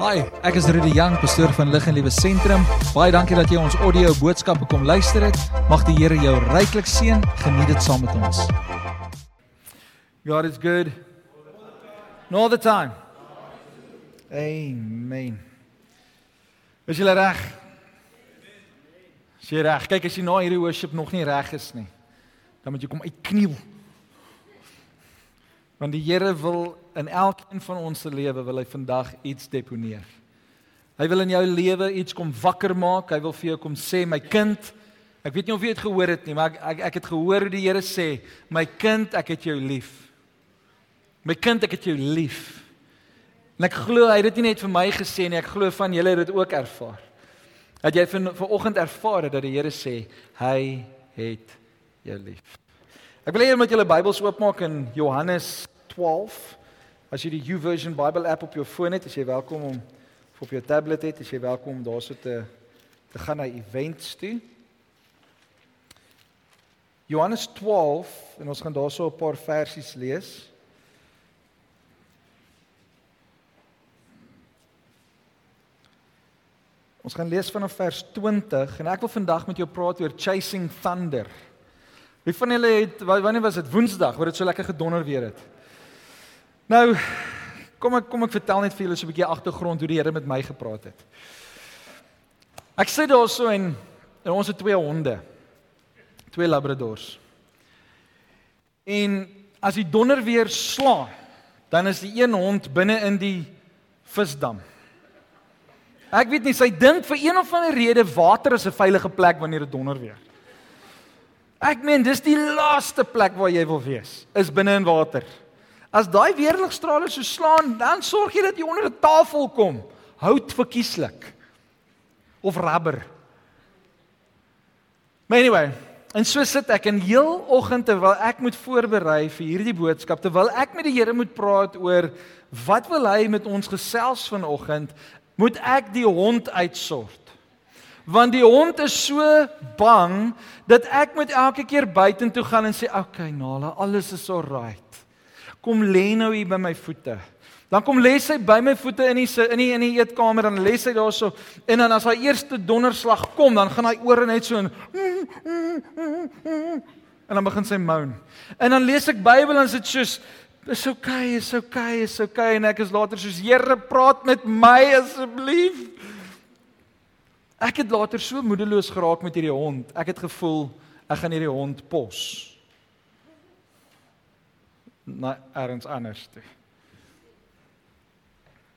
Hi, ek is Rudy Jang, pastoor van Lig en Liewe Sentrum. Baie dankie dat jy ons audio boodskappe kom luister het. Mag die Here jou ryklik seën. Geniet dit saam met ons. God is good. All the time. Amen. Is jy reg? Is jy reg? Kyk as jy na hierdie worship nog nie reg is nie, dan moet jy kom uitkniel. Want die Here wil in elkeen van ons se lewe wil hy vandag iets deponeer. Hy wil in jou lewe iets kom wakker maak. Hy wil vir jou kom sê, my kind, ek weet nie of jy dit gehoor het nie, maar ek ek, ek het gehoor die Here sê, my kind, ek het jou lief. My kind, ek het jou lief. En ek glo hy het dit nie net vir my gesê nie, ek glo van julle het dit ook ervaar. Dat jy vir vanoggend ervaar het dat die Here sê, hy het jou lief. Ek wil hê jy moet julle Bybels oopmaak in Johannes 12. As jy die YouVersion Bible app op jou foon het, is jy welkom om of op jou tablet het, is jy welkom om daarso te te gaan na events toe. Johannes 12 en ons gaan daarso 'n paar versies lees. Ons gaan lees vanaf vers 20 en ek wil vandag met jou praat oor chasing thunder. Wie van julle het wanneer was dit Woensdag, waar dit so lekker gedonder weer het? Nou, kom ek kom ek vertel net vir julle so 'n bietjie agtergrond hoe die Here met my gepraat het. Ek sit daarso en, en ons het twee honde. Twee labradors. En as die donder weer slaan, dan is die een hond binne in die visdam. Ek weet nie, sy dink vir een of ander rede water is 'n veilige plek wanneer dit donder weer. Ek meen, dis die laaste plek waar jy wil wees, is binne in water. As daai weerligstrale so slaan, dan sorg jy dat jy onder 'n tafel kom. Hout verkieslik. Of rubber. Maar anyway, en so sit ek in heel oggend terwyl ek moet voorberei vir hierdie boodskap, terwyl ek met die Here moet praat oor wat wil hy met ons gesels vanoggend, moet ek die hond uitsort. Want die hond is so bang dat ek moet elke keer buitentoe gaan en sê, "Oké, okay, Nala, alles is alright." Kom lê nou hier by my voete. Dan kom lê sy by my voete in die in die in die eetkamer dan lê sy daarso en dan as haar eerste donderslag kom dan gaan hy ore net so in en dan begin sy moan. En dan lees ek Bybel en dit soos is okay, is okay, is okay en ek is later soos Here praat met my asseblief. Ek het later so moedeloos geraak met hierdie hond. Ek het gevoel ek gaan hierdie hond pos na ergens anders toe.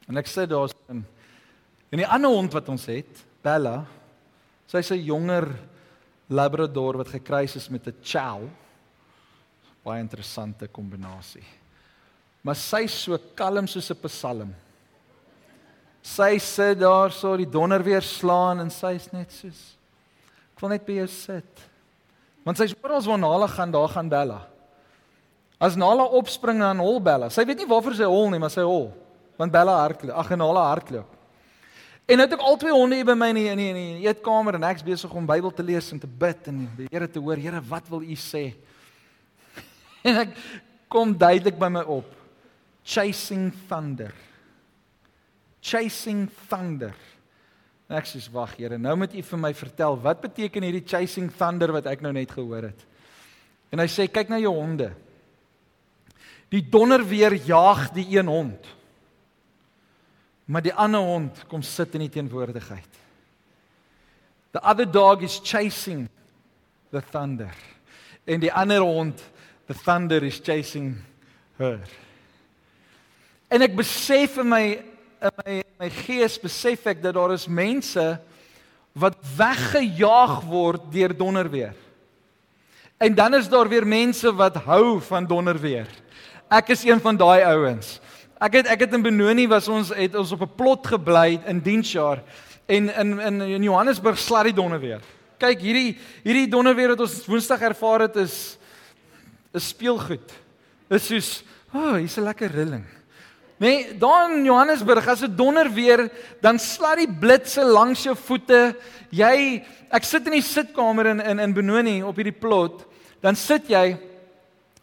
En ek sê daar's in en die ander hond wat ons het, Bella, sy's 'n jonger labrador wat gekruis is met 'n chow. Baie interessante kombinasie. Maar sy's so kalm soos 'n psalm. Sy sit daar so die donder weer slaan en sy's net soos ek wil net by jou sit. Want sy's oral waar Nala gaan, daar gaan Bella. As Nala opspring en hol Bella. Sy weet nie waarvoor sy hol nie, maar sy hol. Want Bella hardloop. Ag, Nala hardloop. En nou het ek al twee honde hier by my in die, in die, in die eetkamer en ek's besig om Bybel te lees en te bid en die Here te hoor. Here, wat wil U sê? En ek kom duidelik by my op. Chasing thunder. Chasing thunder. En ek sê, "Wag, Here, nou moet U vir my vertel, wat beteken hierdie chasing thunder wat ek nou net gehoor het?" En hy sê, "Kyk na jou honde." Die donder weer jaag die een hond. Maar die ander hond kom sit in die teenwoordigheid. The other dog is chasing the thunder. En die ander hond, the thunder is chasing her. En ek besef in my in my my gees besef ek dat daar is mense wat weggejaag word deur donderweer. En dan is daar weer mense wat hou van donderweer. Ek is een van daai ouens. Ek het ek het in Benoni was ons het ons op 'n plot gebly in diensjaar en in in in Johannesburg slat die donder weer. Kyk hierdie hierdie donder weer wat ons Woensdag ervaar het is is speelgoed. Dis soos, o, oh, hier's 'n lekker rilling. Nee, daar in Johannesburg as dit donder weer, dan slat die blitse langs jou voete. Jy ek sit in die sitkamer in in in Benoni op hierdie plot, dan sit jy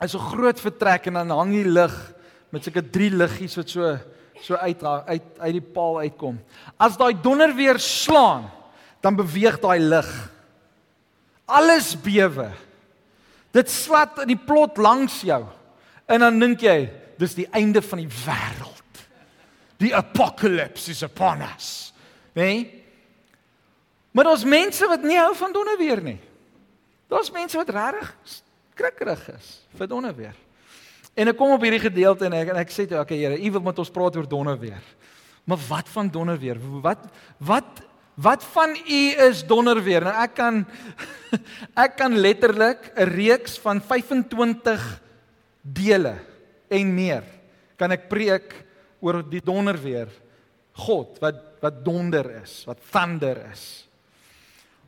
is 'n groot vertrek en dan hang die lig met sulke drie liggies wat so so uit uit uit die paal uitkom. As daai donder weer slaan, dan beweeg daai lig. Alles bewe. Dit slat in die plot langs jou. En dan dink jy, dis die einde van die wêreld. Die apocalypse is upon us. Nee? Maar daar's mense wat nie hou van donder weer nie. Daar's mense wat regtig skrikkerig is vir donder weer. En ek kom op hierdie gedeelte en ek en ek sê toe, okay Here, U wil met ons praat oor donder weer. Maar wat van donder weer? Wat wat wat van U is donder weer? Nou ek kan ek kan letterlik 'n reeks van 25 dele en meer kan ek preek oor die donder weer. God wat wat donder is, wat thunder is.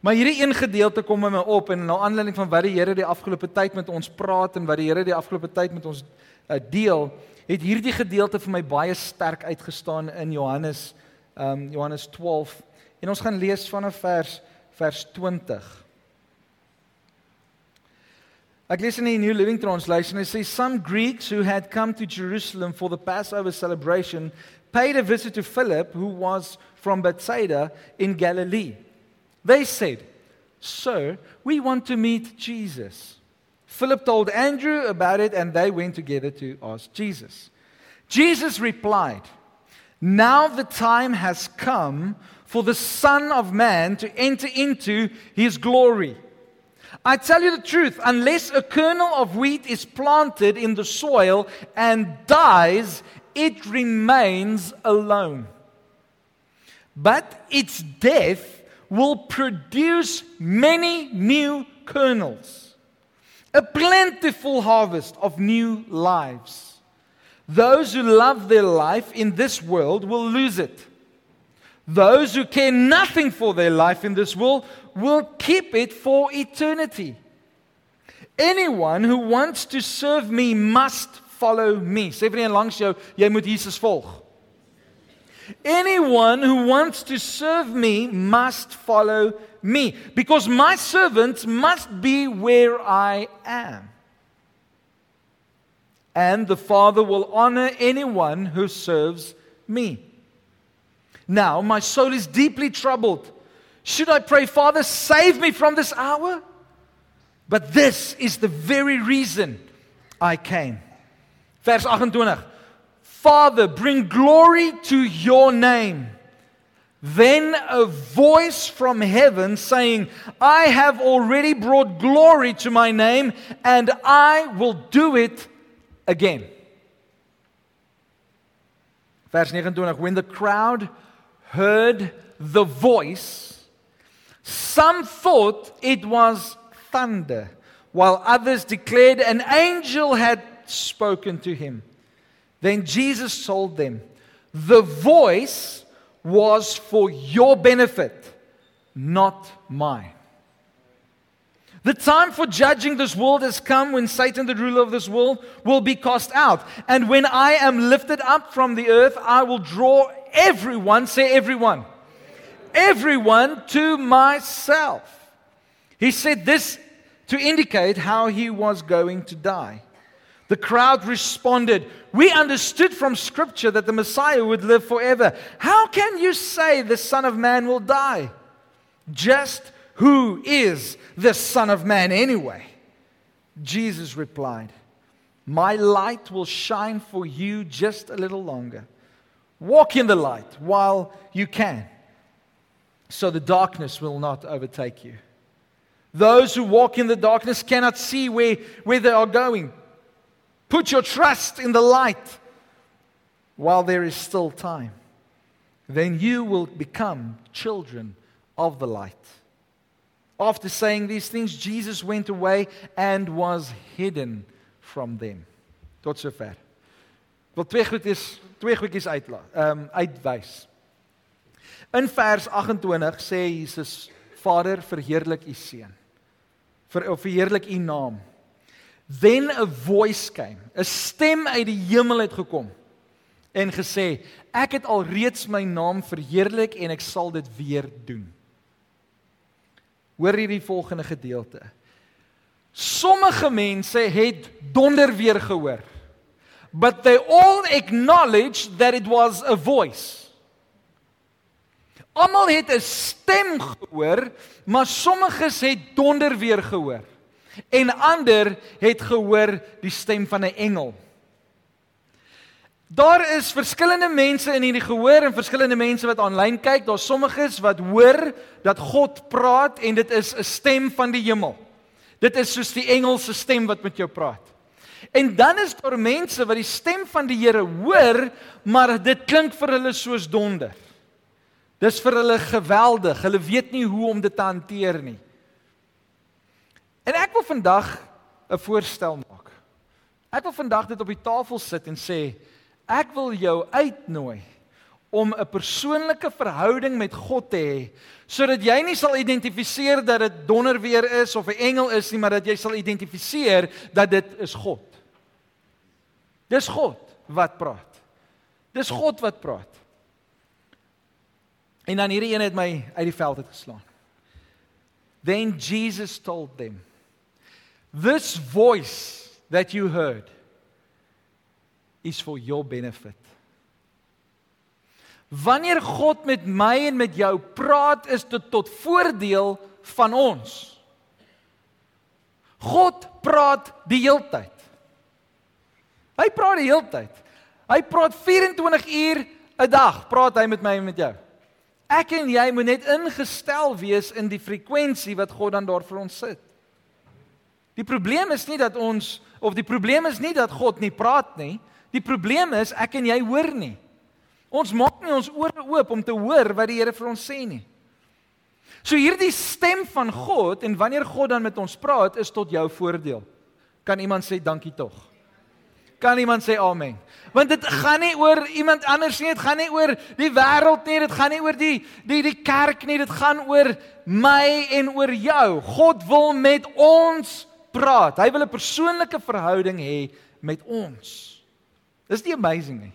Maar hierdie een gedeelte kom in my op en na aanleiding van wat die Here die afgelope tyd met ons praat en wat die Here die afgelope tyd met ons uh, deel, het hierdie gedeelte vir my baie sterk uitgestaan in Johannes um Johannes 12. En ons gaan lees vanaf vers vers 20. Ek lees in die New Living Translation it says some Greeks who had come to Jerusalem for the Passover celebration paid a visit to Philip who was from Bethsaida in Galilee. They said, Sir, we want to meet Jesus. Philip told Andrew about it, and they went together to ask Jesus. Jesus replied, Now the time has come for the Son of Man to enter into his glory. I tell you the truth, unless a kernel of wheat is planted in the soil and dies, it remains alone. But its death will produce many new kernels, a plentiful harvest of new lives. Those who love their life in this world will lose it. Those who care nothing for their life in this world will keep it for eternity. Anyone who wants to serve me must follow me. Sê vir een langs jou, jy moet Jesus volg. Anyone who wants to serve me must follow me, because my servants must be where I am. And the Father will honor anyone who serves me. Now, my soul is deeply troubled. Should I pray, Father, save me from this hour? But this is the very reason I came. Vers 28. Father, bring glory to your name. Then a voice from heaven saying, I have already brought glory to my name, and I will do it again. Vers 29 When the crowd heard the voice, some thought it was thunder, while others declared an angel had spoken to him. Then Jesus told them, The voice was for your benefit, not mine. The time for judging this world has come when Satan, the ruler of this world, will be cast out. And when I am lifted up from the earth, I will draw everyone, say everyone, everyone to myself. He said this to indicate how he was going to die. The crowd responded, We understood from Scripture that the Messiah would live forever. How can you say the Son of Man will die? Just who is the Son of Man anyway? Jesus replied, My light will shine for you just a little longer. Walk in the light while you can, so the darkness will not overtake you. Those who walk in the darkness cannot see where, where they are going. Put your trust in the light while there is still time. Then you will become children of the light. After saying these things, Jesus went away and was hidden from them. Tot sover. Ek wil twee goedjies twee goedjies uitla, ehm um, uitwys. In vers 28 sê Jesus: Vader, verheerlik U seun. Ver verheerlik U naam. Then a voice came. 'n Stem uit die hemel het gekom en gesê: Ek het alreeds my naam verheerlik en ek sal dit weer doen. Hoor hierdie volgende gedeelte. Sommige mense het donder weer gehoor. but they all acknowledged that it was a voice. Almal het 'n stem gehoor, maar sommiges het donder weer gehoor. En ander het gehoor die stem van 'n engel. Daar is verskillende mense in hierdie gehoor en verskillende mense wat aanlyn kyk. Daar's sommiges wat hoor dat God praat en dit is 'n stem van die hemel. Dit is soos die engelse stem wat met jou praat. En dan is daar mense wat die stem van die Here hoor, maar dit klink vir hulle soos donder. Dis vir hulle geweldig. Hulle weet nie hoe om dit te hanteer nie. En ek wil vandag 'n voorstel maak. Ek wil vandag dit op die tafel sit en sê ek wil jou uitnooi om 'n persoonlike verhouding met God te hê sodat jy nie sal identifiseer dat dit donder weer is of 'n engel is nie, maar dat jy sal identifiseer dat dit is God. Dis God wat praat. Dis God wat praat. En dan hierdie een het my uit die veld het geslaan. Then Jesus told them, "This voice that you heard is for your benefit." Wanneer God met my en met jou praat, is dit tot voordeel van ons. God praat die heeltyd. Hy praat die heeltyd. Hy praat 24 uur 'n dag, praat hy met my en met jou. Ek en jy moet net ingestel wees in die frekwensie wat God dan daar vir ons sit. Die probleem is nie dat ons of die probleem is nie dat God nie praat nie. Die probleem is ek en jy hoor nie. Ons maak nie ons ore oop om te hoor wat die Here vir ons sê nie. So hierdie stem van God en wanneer God dan met ons praat is tot jou voordeel. Kan iemand sê dankie tog? Kan iemand sê amen? Want dit gaan nie oor iemand anders nie, dit gaan nie oor die wêreld nie, dit gaan nie oor die die die kerk nie, dit gaan oor my en oor jou. God wil met ons praat. Hy wil 'n persoonlike verhouding hê met ons. Dis nie amazing nie.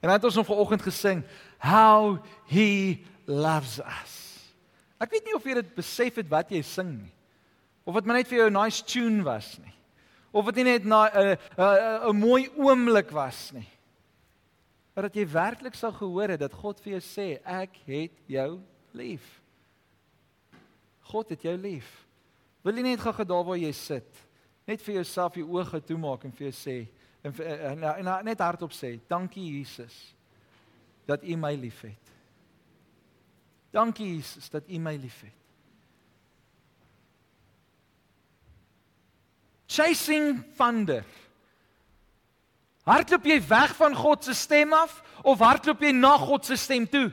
En dan het ons nog vanoggend gesing how he loves us. Ek weet nie of jy dit besef het wat jy sing nie. Of dit maar net vir jou 'n nice tune was nie of dit nie net 'n 'n 'n mooi oomblik was nie. Maar dat jy werklik sal gehoor het dat God vir jou sê ek het jou lief. God het jou lief. Wil jy net gou daar waar jy sit, net vir jouself die oë toemaak en vir jou sê en, en, en, en net hardop sê, dankie Jesus dat U my liefhet. Dankie Jesus dat U my liefhet. chasing thunder. Hardloop jy weg van God se stem af of hardloop jy na God se stem toe?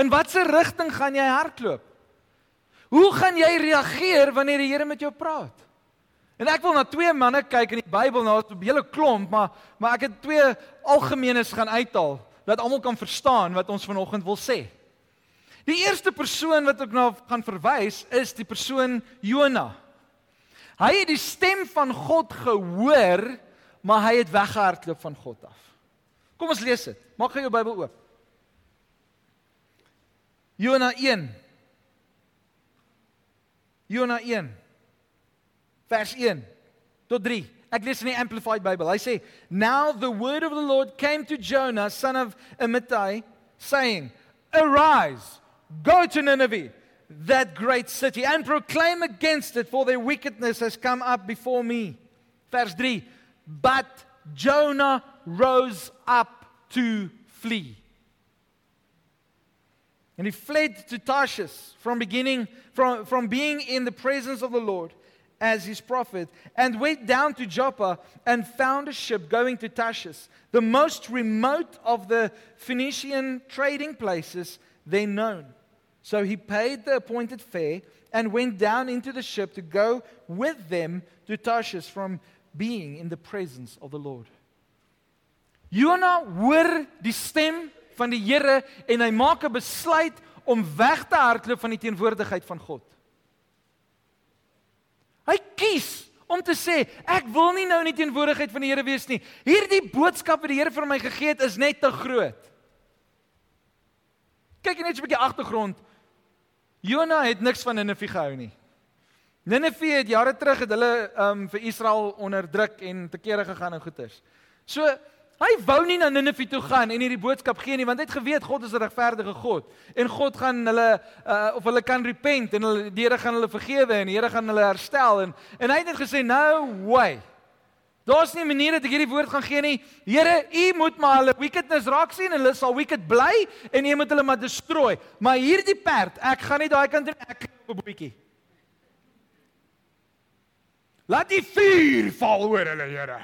In watter rigting gaan jy hardloop? Hoe gaan jy reageer wanneer die Here met jou praat? En ek wil na twee manne kyk in die Bybel, nou 'n hele klomp, maar maar ek het twee algemeenes gaan uithaal dat almal kan verstaan wat ons vanoggend wil sê. Die eerste persoon wat ek nou gaan verwys is die persoon Jonah. Hy het die stem van God gehoor, maar hy het weggehardloop van God af. Kom ons lees dit. Maak gou jou Bybel oop. Jona 1. Jona 1. Vers 1 tot 3. Ek lees in die Amplified Bible. Hy sê, "Now the word of the Lord came to Jonah, son of Amittai, saying, Arise, go to Nineveh." that great city and proclaim against it, for their wickedness has come up before me. Verse 3 But Jonah rose up to flee. And he fled to Tarshish from beginning from, from being in the presence of the Lord as his prophet, and went down to Joppa and found a ship going to Tarshish, the most remote of the Phoenician trading places then known. So he paid the appointed fare and went down into the ship to go with them to Tarshish from being in the presence of the Lord. Jonah hoor die stem van die Here en hy maak 'n besluit om weg te hardloop van die teenwoordigheid van God. Hy kies om te sê ek wil nie nou in die teenwoordigheid van die Here wees nie. Hierdie boodskap wat die Here vir my gegee het is net te groot. Kyk net 'n bietjie agtergrond Jona het niks van Ninive gehou nie. Ninive het jare terug het hulle um vir Israel onderdruk en te kere gegaan en goeters. So hy wou nie na Ninive toe gaan en hierdie boodskap gee nie want hy het geweet God is 'n regverdige God en God gaan hulle uh, of hulle kan repent en hulle die Here gaan hulle vergewe en die Here gaan hulle herstel en en hy het net gesê no way. Daar's nie 'n manier dat ek hierdie woord gaan gee nie. Here, U moet maar hulle wickedness raak sien en hulle sal wicked bly en U moet hulle maar destroy. Maar hierdie perd, ek gaan nie daai kant toe ek op 'n boetjie. Laat die vuur val oor hulle, Here.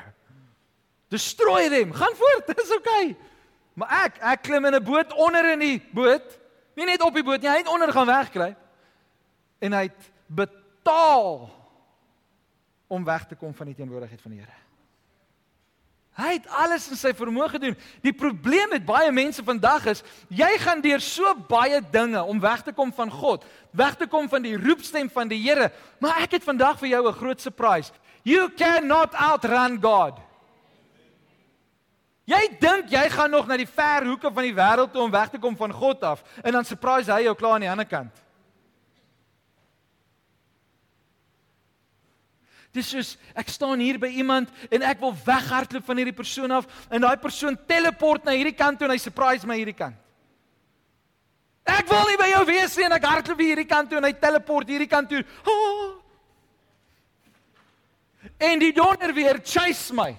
Destroy them. Gaan voort. Dis okay. Maar ek, ek klim in 'n boot onder in die boot. Nie net op die boot nie, hy het onder gaan wegkry. En hy het betaal om weg te kom van die teenwoordigheid van die Here. Hy het alles in sy vermoë gedoen. Die probleem met baie mense vandag is, jy gaan deur so baie dinge om weg te kom van God, weg te kom van die roepstem van die Here, maar ek het vandag vir jou 'n groot surprise. You cannot outrun God. Jy dink jy gaan nog na die ver hoeke van die wêreld toe om weg te kom van God af en dan surprise hy jou klaar aan die ander kant. Dis soos ek staan hier by iemand en ek wil weghardloop van hierdie persoon af en daai persoon teleport na hierdie kant toe en hy surprise my hierdie kant. Ek wil nie by jou wees nie en ek hardloop hierdie kant toe en hy teleport hierdie kant toe. Oh. En die donder weer chase my.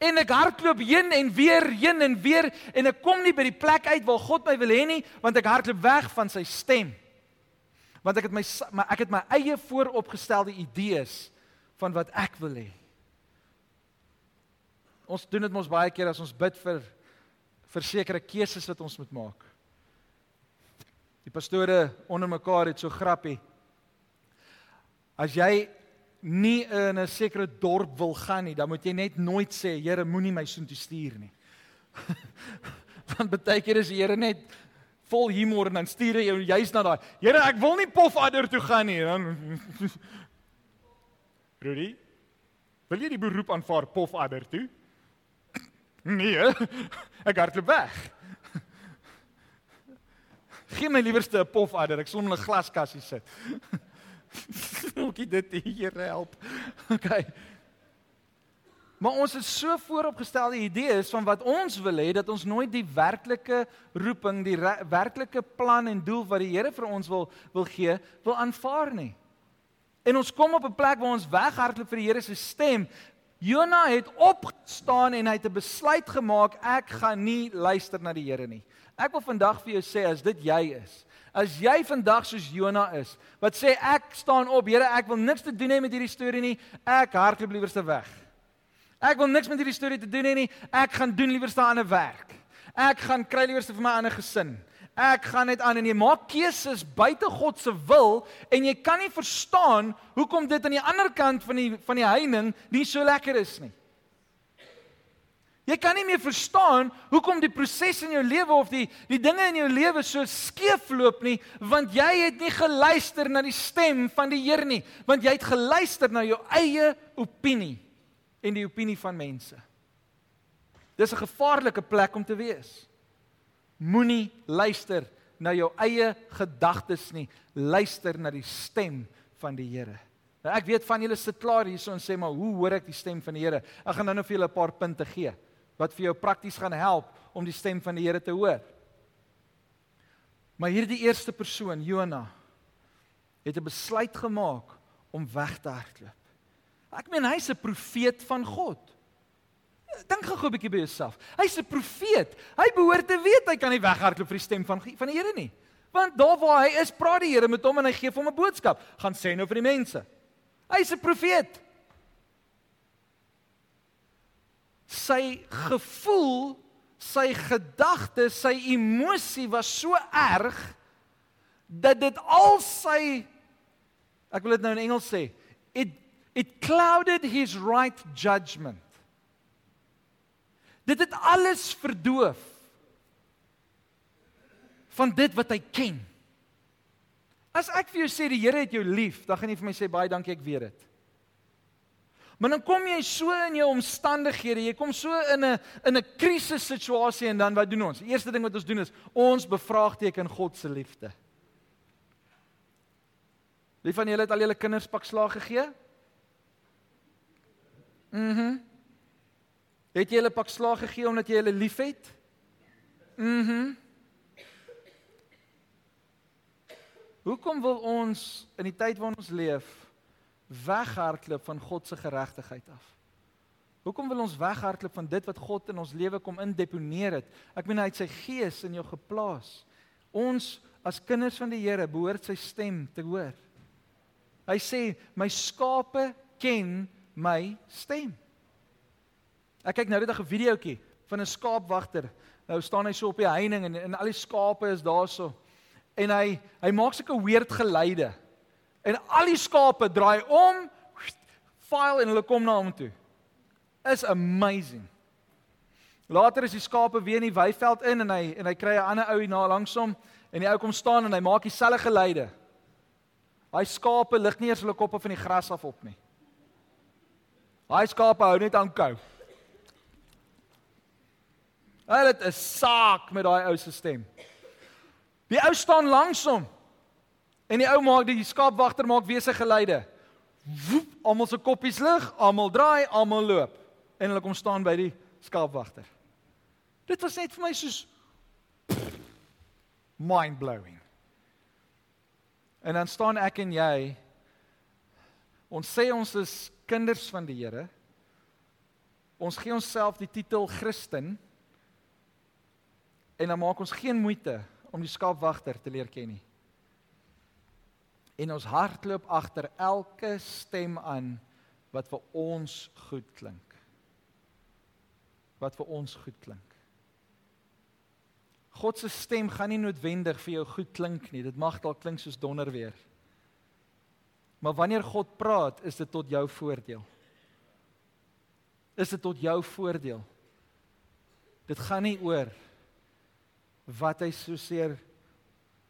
En ek hardloop heen en weer, heen en weer en ek kom nie by die plek uit waar God my wil hê nie want ek hardloop weg van sy stem. Want ek het my ek het my eie vooropgestelde idees van wat ek wil hê. Ons doen dit mos baie keer as ons bid vir vir sekere keuses wat ons moet maak. Die pastore onder mekaar het so grappie. As jy nie in 'n sekere dorp wil gaan nie, dan moet jy net nooit sê Here moenie my soontoe stuur nie. Want baie keer is die Here net vol humor en dan stuur hy jou juist na daai. Here, ek wil nie Pofadder toe gaan nie. Dan Rudy, wil jy die beroep aanvaar pofadder toe? Nee, ek hardloop weg. Geen my liewerste 'n pofadder, ek sal hom in 'n glaskassie sit. Ookie dit hier help. Okay. Maar ons het so vooropgestelde idees van wat ons wil hê dat ons nooit die werklike roeping, die werklike plan en doel wat die Here vir ons wil wil gee, wil aanvaar nie. En ons kom op 'n plek waar ons weghardloop vir die Here se stem. Jona het opgestaan en hy het 'n besluit gemaak, ek gaan nie luister na die Here nie. Ek wil vandag vir jou sê as dit jy is, as jy vandag soos Jona is, wat sê ek staan op, Here, ek wil niks te doen hê met hierdie storie nie, ek hardloop liewerste weg. Ek wil niks met hierdie storie te doen hê nie, ek gaan doen liewerste 'n werk. Ek gaan kry liewerste vir my ander gesin. Ek gaan net aan en jy maak keuses buite God se wil en jy kan nie verstaan hoekom dit aan die ander kant van die van die heining nie so lekker is nie. Jy kan nie meer verstaan hoekom die proses in jou lewe of die die dinge in jou lewe so skeefloop nie want jy het nie geluister na die stem van die Here nie want jy het geluister na jou eie opinie en die opinie van mense. Dis 'n gevaarlike plek om te wees. Moenie luister na jou eie gedagtes nie. Luister na die stem van die Here. Nou ek weet van julle sit klaar hierso en sê maar hoe hoor ek die stem van die Here? Ek gaan nou net vir julle 'n paar punte gee wat vir jou prakties gaan help om die stem van die Here te hoor. Maar hierdie eerste persoon, Jona, het 'n besluit gemaak om weg te hardloop. Ek meen hy's 'n profeet van God. Dink gou 'n bietjie by jouself. Hy's 'n profeet. Hy behoort te weet hy kan nie weghardloop vir die stem van van die Here nie. Want daar waar hy is, praat die Here met hom en hy gee hom 'n boodskap. Gaan sê nou vir die mense. Hy's 'n profeet. Sy gevoel, sy gedagtes, sy emosie was so erg dat dit al sy ek wil dit nou in Engels sê, it it clouded his right judgment. Dit het alles verdoof van dit wat hy ken. As ek vir jou sê die Here het jou lief, dan gaan jy vir my sê baie dankie ek weet dit. Maar dan kom jy so in jou omstandighede, jy kom so in 'n in 'n krisissituasie en dan wat doen ons? Die eerste ding wat ons doen is ons bevraagteken God se liefde. Wie van julle het al julle kinders pak slaag gegee? Mhm. Mm Het jy hulle pak slaag gegee omdat jy hulle liefhet? Mhm. Mm Hoekom wil ons in die tyd waarin ons leef weghardloop van God se geregtigheid af? Hoekom wil ons weghardloop van dit wat God in ons lewe kom indeponeer het? Ek meen hy het sy gees in jou geplaas. Ons as kinders van die Here behoort sy stem te hoor. Hy sê my skape ken my stem. Ek kyk nou net 'n videoetjie van 'n skaapwagter. Nou staan hy so op die heining en en al die skape is daarso. En hy hy maak sulke weird geluide. En al die skape draai om, file en hulle kom na hom toe. Is amazing. Later is die skape weer in die weiveld in en hy en hy kry 'n ander ou hier na langs hom en die ou kom staan en hy maak dieselfde geluide. Daai skape lig nie eers hulle koppe van die gras af op nie. Daai skape hou net aan kou. Hulle het 'n saak met daai ou se stem. Die ou staan langs hom. En die ou maak die skaapwagter maak weer sy geluide. Woep, almal se koppies lig, almal draai, almal loop en hulle kom staan by die skaapwagter. Dit was net vir my soos mind blowing. En dan staan ek en jy ons sê ons is kinders van die Here. Ons gee onsself die titel Christen en dan maak ons geen moeite om die skaapwagter te leer ken nie. En ons hardloop agter elke stem aan wat vir ons goed klink. Wat vir ons goed klink. God se stem gaan nie noodwendig vir jou goed klink nie. Dit mag dalk klink soos donder weer. Maar wanneer God praat, is dit tot jou voordeel. Is dit tot jou voordeel? Dit gaan nie oor wat hy so seer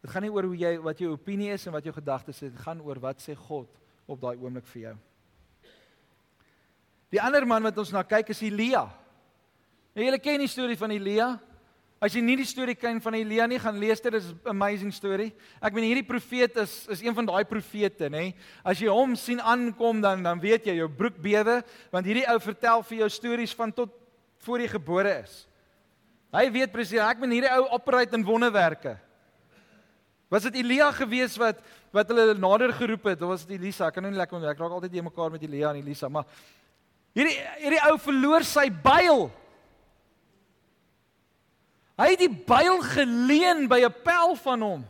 dit gaan nie oor hoe jy wat jou opinie is en wat jou gedagtes is, dit gaan oor wat sê God op daai oomblik vir jou. Die ander man wat ons na kyk is Elia. Nou julle ken die storie van Elia. As jy nie die storie ken van Elia nie, gaan lees dit, dit is 'n amazing storie. Ek meen hierdie profeet is is een van daai profete, nê. As jy hom sien aankom dan dan weet jy jou broek bewe want hierdie ou vertel vir jou stories van tot voor jy gebore is. Hy weet presies, ek meen hierdie ou operate in wonderwerke. Was dit Elia gewees wat wat hulle nader geroep het of was dit Elisa? Ek kan nou nie lekker onthou. Ek raak altyd hier mekaar met Elia en Elisa, maar hierdie hierdie ou verloor sy byl. Hy het die byl geleen by 'n pel van hom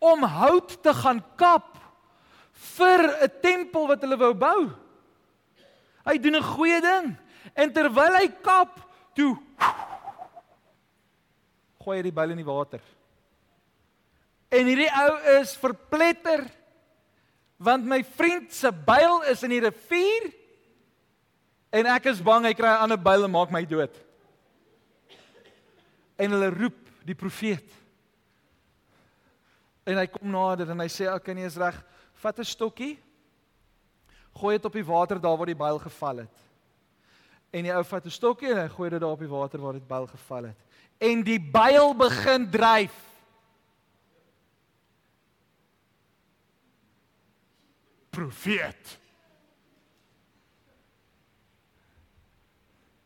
om hout te gaan kap vir 'n tempel wat hulle wou bou. Hy doen 'n goeie ding en terwyl hy kap, toe gooi hy die byl in die water. En hierdie ou is verpletter want my vriend se byl is in die rivier en ek is bang hy kry 'n ander byl en maak my dood. En hulle roep die profeet. En hy kom nader en hy sê: "Oké, okay, nee, is reg. Vat 'n stokkie. Gooi dit op die water daar waar die byl geval het." En die ou vat 'n stokkie en hy gooi dit daar op die water waar dit byl geval het. En die byl begin dryf. Profeet.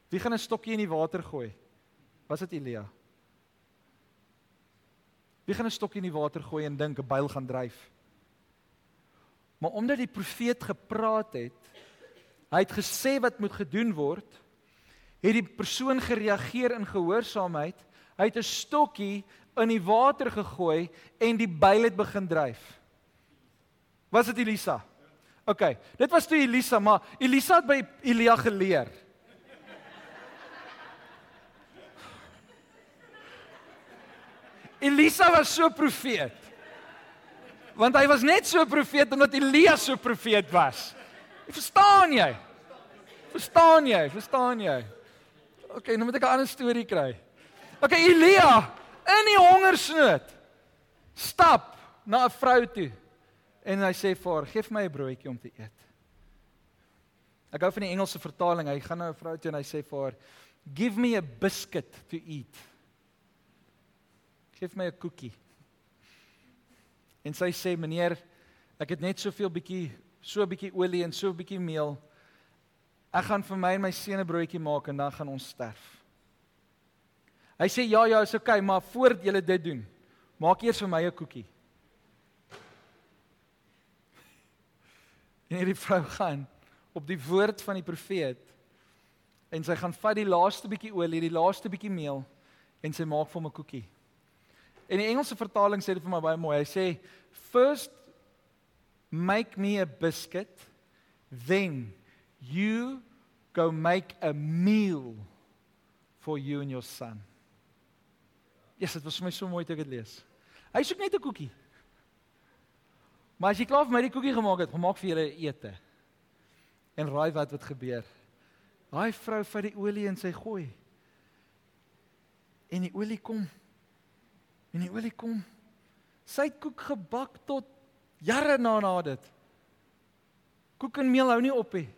Wie gaan 'n stokkie in die water gooi? Was dit Elia? Wie gaan 'n stokkie in die water gooi en dink 'n byl gaan dryf? Maar omdat die profeet gepraat het, Hy het gesê wat moet gedoen word. Het die persoon gereageer in gehoorsaamheid. Hy het 'n stokkie in die water gegooi en die byl het begin dryf. Was dit Elisa? OK, dit was toe Elisa, maar Elisa het by Elia geleer. Elisa was so profeet. Want hy was net so profeet omdat Elia so profeet was. Verstaan jy? Verstaan jy? Verstaan jy? OK, nou moet ek 'n ander storie kry. OK, Elia in die hongersnood stap na 'n vrou toe en hy sê vir haar: "Geef my 'n broodjie om te eet." Ek gou van die Engelse vertaling. Hy gaan na 'n vrou toe en hy sê vir haar: "Give me a biscuit to eat." Geef my 'n koekie. En sy sê: "Meneer, ek het net soveel bietjie so bietjie olie en so bietjie meel. Ek gaan vir my en my seun 'n broodjie maak en dan gaan ons sterf. Hy sê ja, ja, is okay, maar voordat jy dit doen, maak eers vir my 'n koekie. En hierdie vrou gaan op die woord van die profeet en sy gaan vat die laaste bietjie olie, die laaste bietjie meel en sy maak vir hom 'n koekie. En die Engelse vertaling sê dit vir my baie mooi. Hy sê first make me a biscuit then you go make a meal for you and your son. Ja, yes, dit was vir my so mooi toe ek dit lees. Hy soek net 'n koekie. Maar as jy klaar vir my die koekie gemaak het, gemaak vir julle ete. En raai wat wat gebeur? Daai vrou vat die olie in sy gooi. En die olie kom. En die olie kom. Sy het koek gebak tot jare na na dit. Koek en meel hou nie op nie.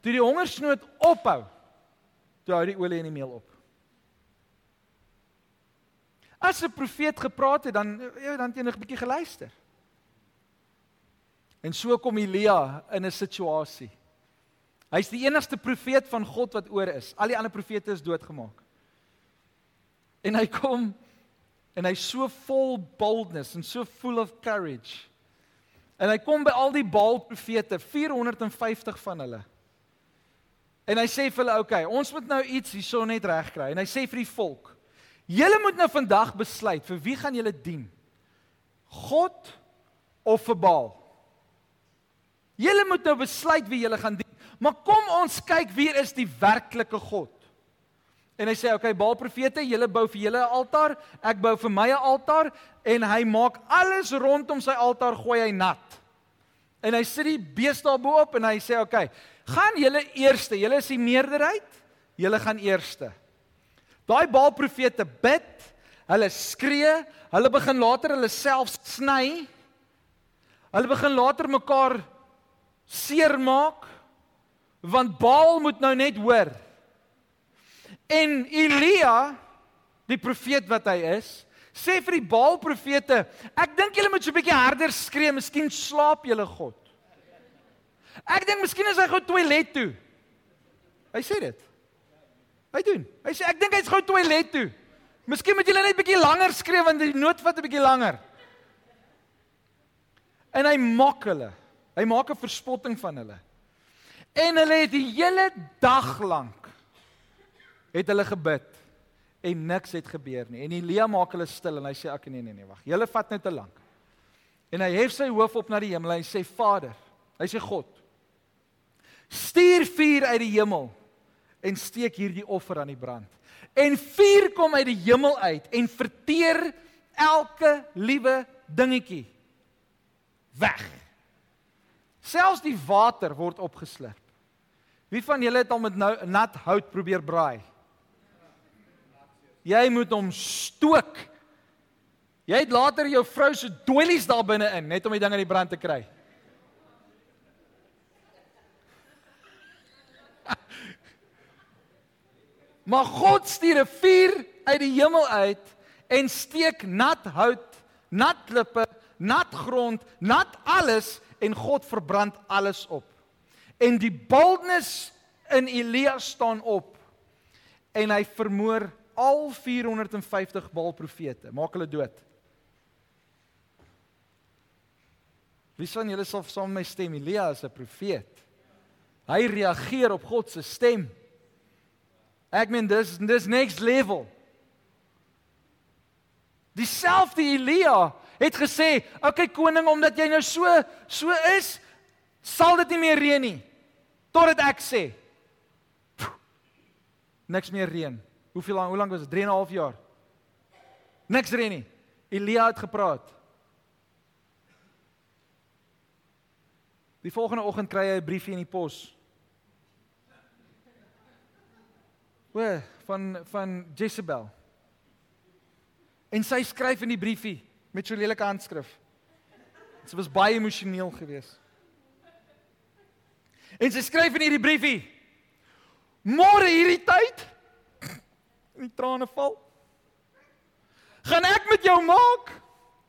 Toe die hongersnood ophou, toe hou die olie en die meel op. As 'n profeet gepraat het, dan jy dan het jy net 'n bietjie geluister. En so kom Elia in 'n situasie. Hy's die enigste profeet van God wat oor is. Al die ander profete is doodgemaak. En hy kom en hy's so vol boldness en so full of courage. En hy kom by al die Baal profete, 450 van hulle. En hy sê vir hulle, "Oké, okay, ons moet nou iets hierso net regkry." En hy sê vir die volk, "Julle moet nou vandag besluit vir wie gaan julle dien? God of vir Baal?" Julle moet nou besluit wie julle gaan dien. Maar kom ons kyk wie is die werklike God. En hy sê, "Oké, okay, Baal profete, julle bou vir julle 'n altaar, ek bou vir my 'n altaar en hy maak alles rondom sy altaar gooi hy nat." En hy sit die beeste daarbo op en hy sê, "Oké, okay, gaan julle eerste, julle is die meerderheid, julle gaan eerste." Daai Baal profete bid, hulle skree, hulle begin later hulle self sny. Hulle begin later mekaar seermaak want Baal moet nou net hoor. En Elia, die profeet wat hy is, sê vir die Baal profete, ek dink julle moet so 'n bietjie harder skree, miskien slaap julle God. Ek dink miskien is hy gou toilet toe. Hy sê dit. Hy doen. Hy sê ek dink hy's gou toilet toe. Miskien moet julle net bietjie langer skree want die nood vat 'n bietjie langer. En hy mok hulle. Hy maak 'n verspotting van hulle. En hulle het die hele dag lank het hulle gebid en niks het gebeur nie. En Elia maak hulle stil en hy sê ek nee nee nee wag. Julle vat net te lank. En hy hef sy hoof op na die hemel en hy sê Vader, hy sê God, stuur vuur uit die hemel en steek hierdie offer aan die brand. En vuur kom uit die hemel uit en verteer elke liewe dingetjie weg. Selfs die water word opgeslurp. Wie van julle het al met nou nat hout probeer braai? Jy moet hom stook. Jy het later jou vrou se doilies daar binne in net om die ding aan die brand te kry. Maar God stuur 'n vuur uit die hemel uit en steek nat hout, nat klippe, nat grond, nat alles en God verbrand alles op. En die boldness in Elia staan op en hy vermoor al 450 Baal profete, maak hulle dood. Wie sien julle sal saam met my stem Elia as 'n profeet? Hy reageer op God se stem. Ek meen dis dis next level. Dieselfde Elia het gesê, "Oké okay, koning, omdat jy nou so so is, sal dit nie meer reën nie totdat ek sê niks meer reën. Hoeveel lank hoe lank was dit? 3 en 'n half jaar. Niks reën nie. Elia het gepraat. Die volgende oggend kry hy 'n briefie in die pos. Waar van van Jezebel. En sy skryf in die briefie met so lelike handskrif. Dit was baie emosioneel geweest. En sy skryf in hierdie briefie: Môre hierdie tyd in die trane val. Gaan ek met jou maak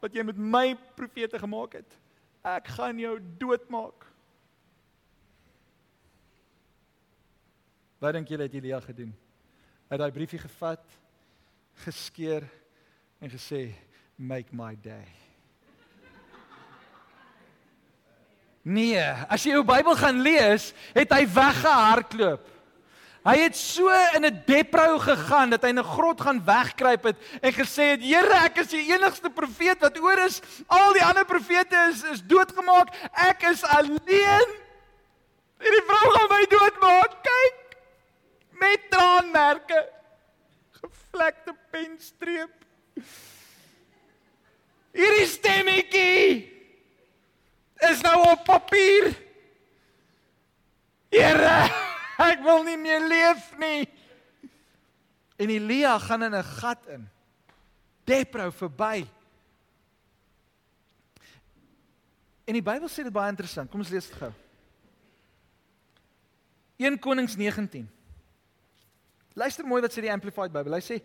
wat jy met my profete gemaak het. Ek gaan jou doodmaak. Wat dink julle het Elia gedoen? Hy het daai briefie gevat, geskeur en gesê, "Make my day." Nee, as jy jou Bybel gaan lees, het hy weggehardloop. Hy het so in 'n deprou gegaan dat hy in 'n grot gaan wegkruip het en gesê het: "Here, ek is die enigste profeet wat oor is. Al die ander profete is is doodgemaak. Ek is alleen. Hierdie vrou gaan my doodmaak. Kyk. Met traanmerke. Gevlekte penstreep. Hierdie stemmetjie is nou op papier. Here ek wil nie meer leef nie. En Elia gaan in 'n gat in. Deprou verby. En die Bybel sê dit baie interessant. Kom ons lees dit gou. 1 Konings 19. Luister mooi wat sê die Amplified Bible. Hy sê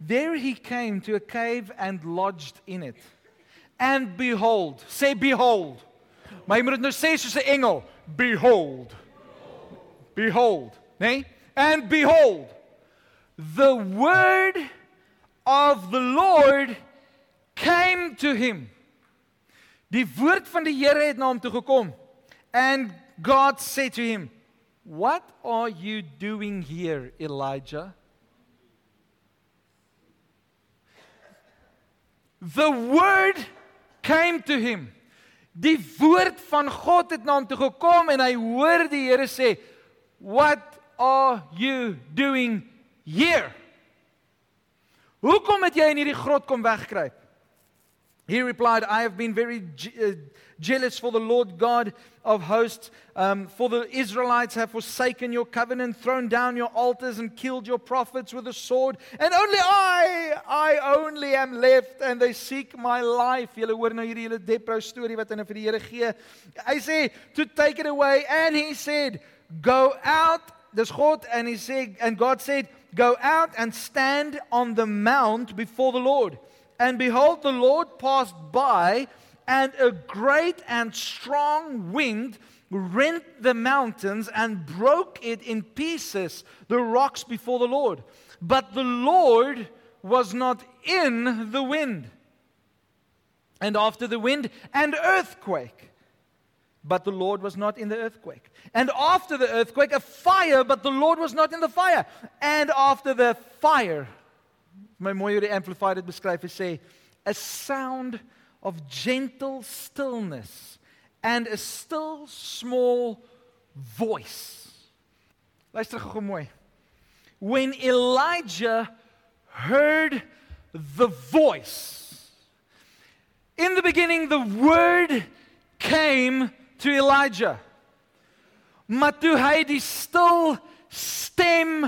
there he came to a cave and lodged in it. And behold, say behold. Maar jy moet dit nou sê soos 'n engel, behold. Behold, nee? And behold, the word of the Lord came to him. Die woord van die Here het na hom toe gekom. And God said to him, "What are you doing here, Elijah?" The word came to him. Die woord van God het na hom toe gekom en hy hoor die Here sê, What are you doing here? Hoekom het jy in hierdie grot kom wegkruip? He replied, I have been very uh, jealous for the Lord God of hosts, um, for the Israelites have forsaken your covenant, thrown down your altars, and killed your prophets with a sword. And only I, I only am left, and they seek my life. Julle hoor to take it away, and he said, Go out, dis God and he said and God said, Go out and stand on the mount before the Lord. And behold, the Lord passed by, and a great and strong wind rent the mountains and broke it in pieces, the rocks before the Lord. But the Lord was not in the wind. And after the wind, an earthquake but the Lord was not in the earthquake. And after the earthquake, a fire, but the Lord was not in the fire. And after the fire, my mooi die amplified dit beskryf is sê a sound of gentle stillness and a still small voice. Luister gou mooi. When Elijah heard the voice in the beginning the word came to Elijah. Maar toe hy die stil stem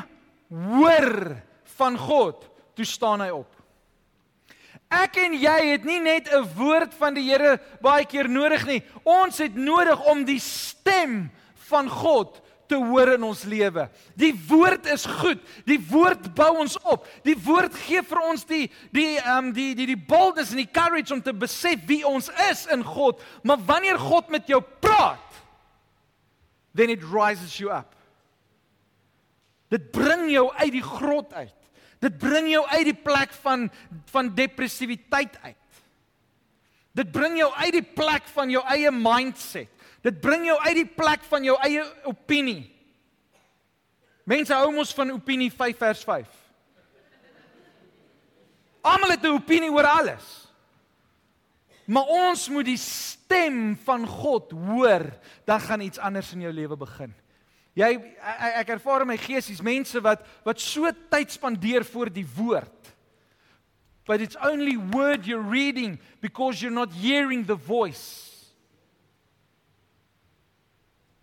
hoor van God, toe staan hy op. Ek en jy het nie net 'n woord van die Here baie keer nodig nie. Ons het nodig om die stem van God te hoor in ons lewe. Die woord is goed. Die woord bou ons op. Die woord gee vir ons die die ehm um, die die die boldness en die courage om te besef wie ons is in God. Maar wanneer God met jou praat, then it rises you up. Dit bring jou uit die grot uit. Dit bring jou uit die plek van van depressiwiteit uit. Dit bring jou uit die plek van jou eie mindset. Dit bring jou uit die plek van jou eie opinie. Mense hou mos van opinie 5 vers 5. Almal het 'n opinie oor alles. Maar ons moet die stem van God hoor, dan gaan iets anders in jou lewe begin. Jy ek ervaar in my gees is mense wat wat so tyd spandeer voor die woord. But it's only word you're reading because you're not hearing the voice.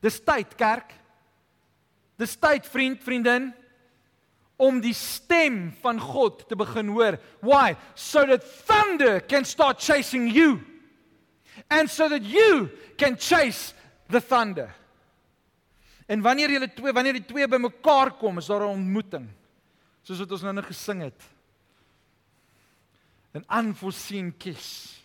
Dis tyd kerk. Dis tyd vriend, vriendin om die stem van God te begin hoor. Why? So that thunder can start chasing you. And so that you can chase the thunder. En wanneer julle twee wanneer die twee bymekaar kom, is daar 'n ontmoeting. Soos wat ons nou net gesing het. 'n Unforeseen kiss.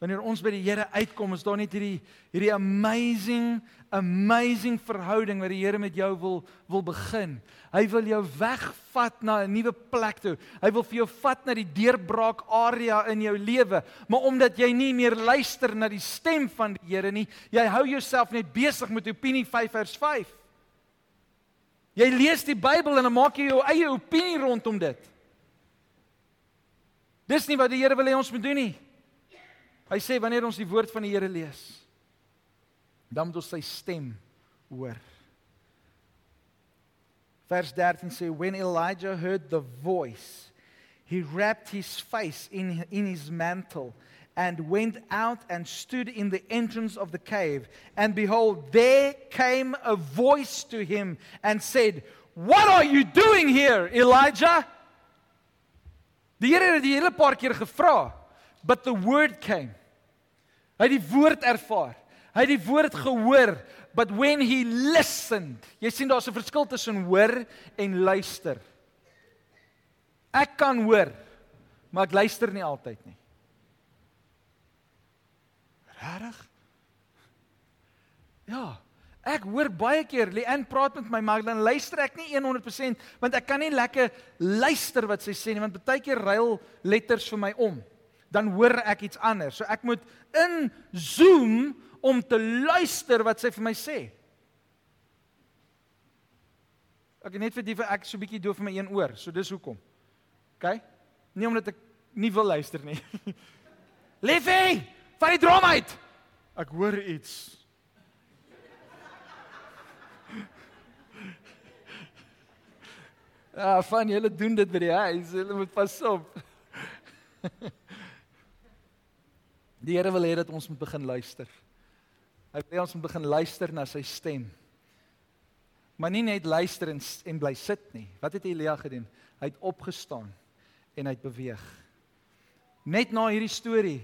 Wanneer ons by die Here uitkom, is daar net hierdie hierdie amazing amazing verhouding wat die Here met jou wil wil begin. Hy wil jou wegvat na 'n nuwe plek toe. Hy wil vir jou vat na die deurbraak area in jou lewe, maar omdat jy nie meer luister na die stem van die Here nie, jy hou jouself net besig met opinie 5 vers 5. Jy lees die Bybel en dan maak jy jou eie opinie rondom dit. Dis nie wat die Here wil hê ons moet doen nie. Hy sê wanneer ons die woord van die Here lees, dan moet ons sy stem hoor. Vers 13 sê when Elijah heard the voice, he wrapped his face in in his mantle and went out and stood in the entrance of the cave and behold there came a voice to him and said, "What are you doing here, Elijah?" Die Here het die hele paar keer gevra, but the word came. Hy het die woord ervaar. Hy het die woord gehoor, but when he listened, jy sien daar's 'n verskil tussen hoor en luister. Ek kan hoor, maar ek luister nie altyd nie. Regtig? Ja, ek hoor baie keer Leanne praat met my, maar dan luister ek nie 100% want ek kan nie lekker luister wat sy sê nie, want baie keer ruil letters vir my om. Dan hoor ek iets anders. So ek moet in zoom om te luister wat sy vir my sê. Ek net vir die vir ek so 'n bietjie doof vir my een oor, so dis hoekom. OK? Nie omdat ek nie wil luister nie. Liefie, vat die drom uit. Ek hoor iets. Ah, van julle doen dit by die huis. Julle moet pas op. Die Here wil hê dat ons moet begin luister. Hy wil hê ons moet begin luister na sy stem. Maar nie net luister en en bly sit nie. Wat het Elia gedoen? Hy het opgestaan en hy het beweeg. Net na hierdie storie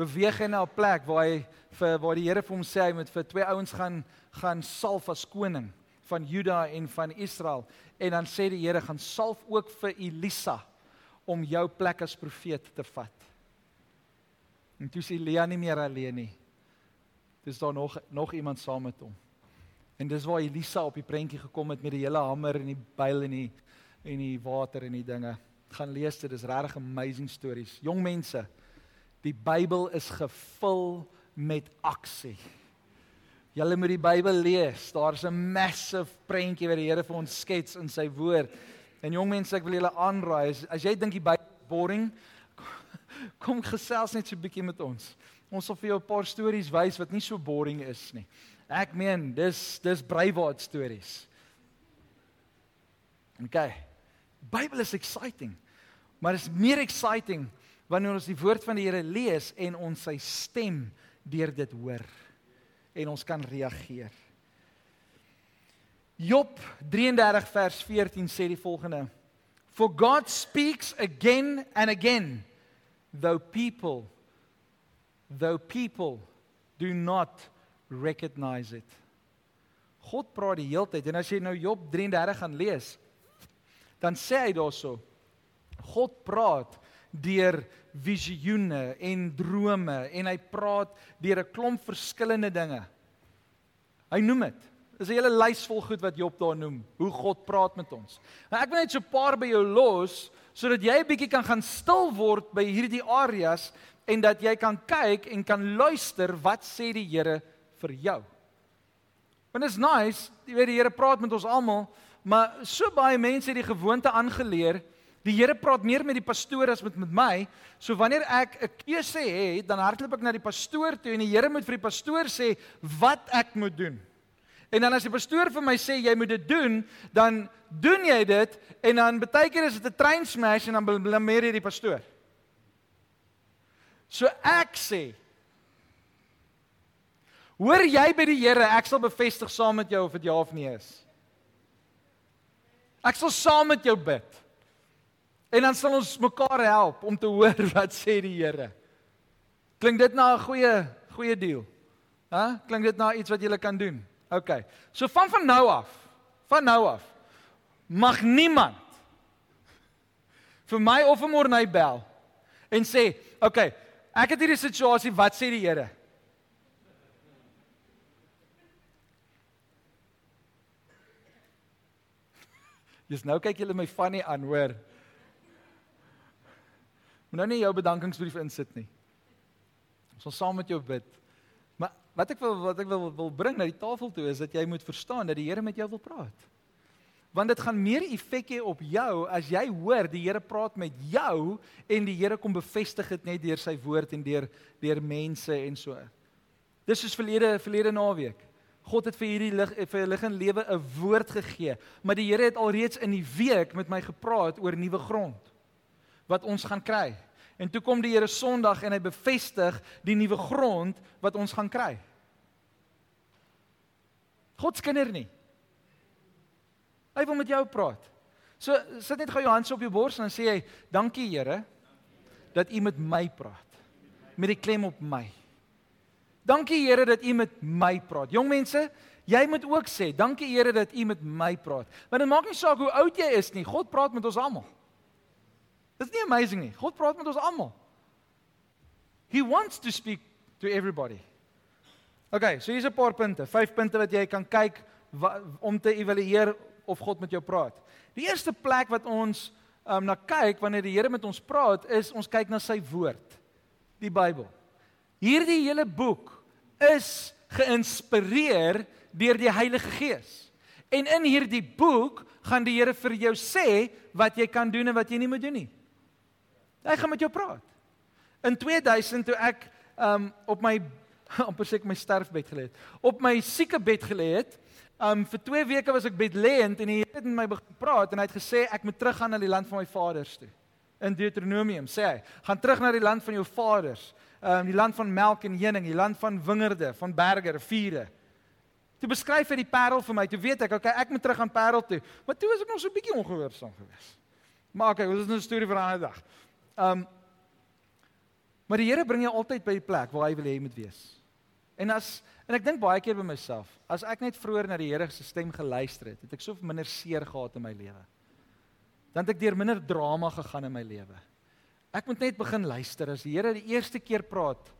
beweeg hy na 'n plek waar hy vir waar die Here vir hom sê hy moet vir twee ouens gaan gaan salf as koning van Juda en van Israel en dan sê die Here gaan salf ook vir Elisa om jou plek as profeet te vat. En toe sê Elia nie meer alleen nie. Dis daar nog nog iemand saam met hom. En dis waar Elisa op die prentjie gekom het met die hele hamer en die byl en die en die water en die dinge. Gaan lees dit, dis regtig amazing stories. Jong mense, die Bybel is gevul met aksie. Julle moet die Bybel lees. Daar's 'n massive prentjie wat die Here vir ons skets in sy woord. En jong mense, ek wil julle aanraai as, as jy dink die Bybel boring, kom gesels net so 'n bietjie met ons. Ons sal vir jou 'n paar stories wys wat nie so boring is nie. Ek meen, dis dis Breiwaard stories. OK. Bybel is exciting. Maar is meer exciting wanneer ons die woord van die Here lees en ons sy stem deur dit hoor en ons kan reageer. Job 33 vers 14 sê die volgende: For God speaks again and again though people though people do not recognize it. God praat die hele tyd en as jy nou Job 33 gaan lees, dan sê hy daarso God praat deur visioene en drome en hy praat deur 'n klomp verskillende dinge. Hy noem dit. Dis 'n hele lys vol goed wat Job daar noem, hoe God praat met ons. Nou ek wil net so 'n paar by jou los sodat jy 'n bietjie kan gaan stil word by hierdie areas en dat jy kan kyk en kan luister wat sê die Here vir jou. Want is nice, jy weet die Here praat met ons almal, maar so baie mense het die gewoonte aangeleer, die Here praat meer met die pastoor as met met my. So wanneer ek 'n keuse het, dan hardloop ek na die pastoor toe en die Here moet vir die pastoor sê wat ek moet doen. En dan as die pastoor vir my sê jy moet dit doen, dan doen jy dit en dan baie keer is dit 'n train smash en dan blameer jy die pastoor. So ek sê Hoor jy by die Here, ek sal bevestig saam met jou of dit ja of nee is. Ek sal saam met jou bid. En dan sal ons mekaar help om te hoor wat sê die Here. Klink dit na 'n goeie goeie deal? Hæ? Klink dit na iets wat jy kan doen? OK. So van van nou af, van nou af mag niemand vir my of vir Morney bel en sê, "Oké, ek het hierdie situasie, wat sê die Here? Dis nou kyk julle my funny aan, hoor. Moet nou nie jou bedankingsbrief insit nie. Ons sal saam met jou bid. Wat ek wil wat ek wil wil bring na die tafel toe is dat jy moet verstaan dat die Here met jou wil praat. Want dit gaan meer effek hê op jou as jy hoor die Here praat met jou en die Here kom bevestig dit net deur sy woord en deur deur mense en so. Dis soos verlede verlede naweek. God het vir hierdie lig vir lig en lewe 'n woord gegee, maar die Here het alreeds in die week met my gepraat oor nuwe grond wat ons gaan kry. En toe kom die Here Sondag en hy bevestig die nuwe grond wat ons gaan kry. God se kinder nie. Hy wil met jou praat. So sit net gou jou hand op jou bors en sê hy, "Dankie Here dat U met my praat." Met die klem op my. Dankie Here dat U met my praat. Jong mense, jy moet ook sê, "Dankie Here dat U met my praat." Want dit maak nie saak hoe oud jy is nie, God praat met ons almal. Dis nie amazing nie. God praat met ons almal. He wants to speak to everybody. Okay, so hier's 'n paar punte, vyf punte wat jy kan kyk wat, om te evalueer of God met jou praat. Die eerste plek wat ons um, na kyk wanneer die Here met ons praat, is ons kyk na sy woord, die Bybel. Hierdie hele boek is geïnspireer deur die Heilige Gees. En in hierdie boek gaan die Here vir jou sê wat jy kan doen en wat jy nie moet doen nie. Hy gaan met jou praat. In 2000 toe ek um op my amper sê ek my sterfbed gelê het, op my sieke bed gelê het, um vir 2 weke was ek bedlêend en die Here het met my begin praat en hy het gesê ek moet teruggaan na die land van my vaders toe. In Deuteronomium sê hy, gaan terug na die land van jou vaders, um die land van melk en honing, die land van wingerde, van berge, riviere. Toe beskryf hy die Parel vir my. Toe weet ek, okay, ek moet terug aan Parel toe. Maar toe was ek nog so 'n bietjie ongehoorsaam geweest. Maar okay, dit is nou 'n storie vir 'n ander dag. Um maar die Here bring jou altyd by die plek waar hy wil hê jy moet wees. En as en ek dink baie keer by myself, as ek net vroeër na die Here se stem geluister het, het ek so minder seer gehad in my lewe. Dan het ek deur minder drama gegaan in my lewe. Ek moet net begin luister as die Here die eerste keer praat.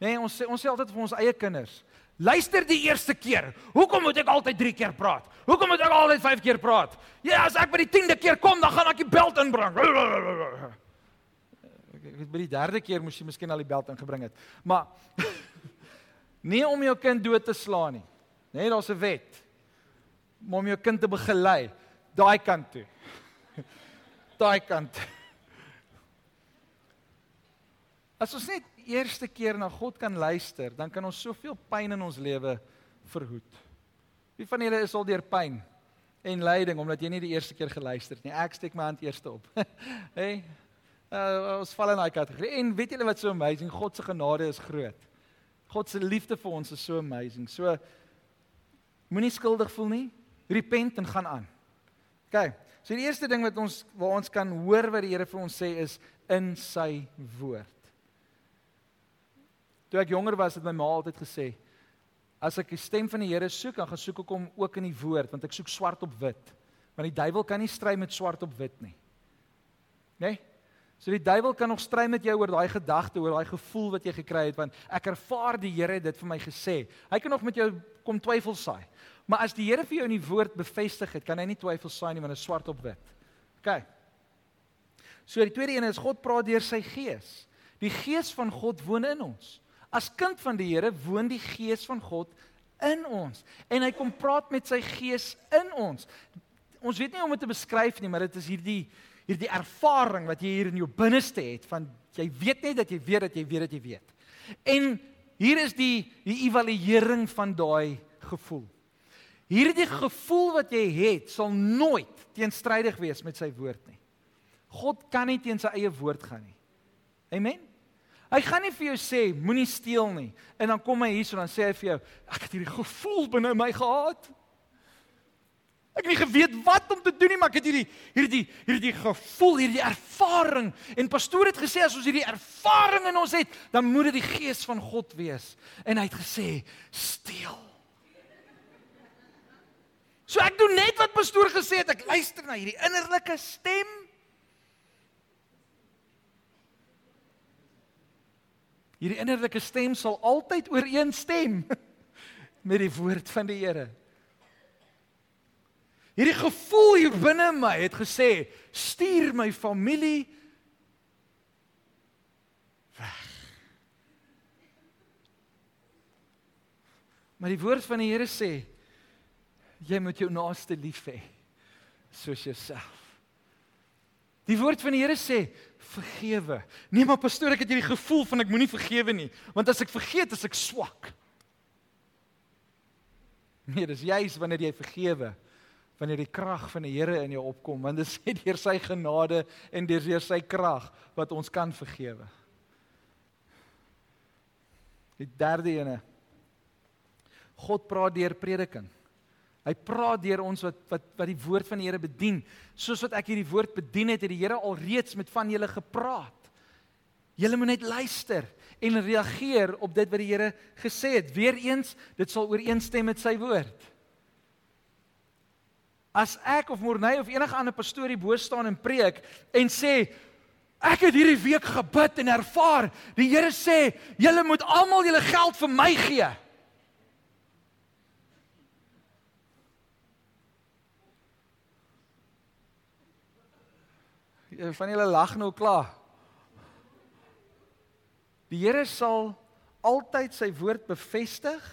Nee, ons sê ons sê altyd vir ons eie kinders, luister die eerste keer. Hoekom moet ek altyd 3 keer praat? Hoekom moet ek altyd 5 keer praat? Ja, as ek by die 10de keer kom, dan gaan ek die belt inbring ek weet by die derde keer moes jy miskien al die beld ingebring het. Maar nie om jou kind dood te slaan nie. Nee, daar's 'n wet. Maar om jou kind te begelei daai kant toe. Daai kant. As ons net eerste keer na God kan luister, dan kan ons soveel pyn in ons lewe verhoed. Wie van julle is al deur pyn en lyding omdat jy nie die eerste keer geluister het nie? Ek steek my hand eerste op. hey, Uh, ons val in daai kategorie. En weet julle wat so amazing? God se genade is groot. God se liefde vir ons is so amazing. So moenie skuldig voel nie. Repent en gaan aan. OK. So die eerste ding wat ons waar ons kan hoor wat die Here vir ons sê is in sy woord. Toe ek jonger was, het my ma altyd gesê as ek die stem van die Here soek, dan gaan soek ek hom ook in die woord, want ek soek swart op wit. Want die duiwel kan nie stry met swart op wit nie. Né? Nee? So die duiwel kan nog stry met jou oor daai gedagte, oor daai gevoel wat jy gekry het want ek ervaar die Here dit vir my gesê. Hy kan nog met jou kom twyfel saai. Maar as die Here vir jou in die woord bevestig het, kan hy nie twyfel saai nie want dit is swart op wit. OK. So die tweede een is God praat deur sy gees. Die gees van God woon in ons. As kind van die Here woon die gees van God in ons en hy kom praat met sy gees in ons. Ons weet nie hoe om dit te beskryf nie, maar dit is hierdie hierdie ervaring wat jy hier in jou binneste het van jy weet net dat jy weet dat jy weet dat jy weet. En hier is die die evaluering van daai gevoel. Hierdie gevoel wat jy het sal nooit teenstrydig wees met sy woord nie. God kan nie teen sy eie woord gaan nie. Amen. Hy gaan nie vir jou sê moenie steel nie en dan kom hy hierso dan sê hy vir jou ek het hierdie gevoel binne my gehad. Ek het nie geweet wat om te doen nie, maar ek het hierdie hierdie hierdie gevoel, hierdie ervaring. En pastoor het gesê as ons hierdie ervaring in ons het, dan moet dit die gees van God wees. En hy het gesê, "Steel." So ek doen net wat pastoor gesê het, ek luister na hierdie innerlike stem. Hierdie innerlike stem sal altyd ooreenstem met die woord van die Here. Hierdie gevoel hier binne my het gesê, stuur my familie weg. Maar die woord van die Here sê jy moet jou naaste lief hê soos jouself. Die woord van die Here sê vergewe. Nee maar pastoor, ek het hierdie gevoel van ek moenie vergewe nie, want as ek vergeet, is ek swak. Nee, dis juis wanneer jy vergewe wanneer die krag van die Here in jou opkom, want dit sê deur sy genade en deur sy krag wat ons kan vergewe. Die derde ene. God praat deur prediking. Hy praat deur ons wat wat wat die woord van die Here bedien. Soos wat ek hierdie woord bedien het, het die Here alreeds met van julle gepraat. Julle moet net luister en reageer op dit wat die Here gesê het. Weereens, dit sal ooreenstem met sy woord. As ek of Morney of enige ander pastoor hier bo staan en preek en sê ek het hierdie week gebid en ervaar, die Here sê, julle moet almal julle geld vir my gee. van julle lag nou klaar. Die Here sal altyd sy woord bevestig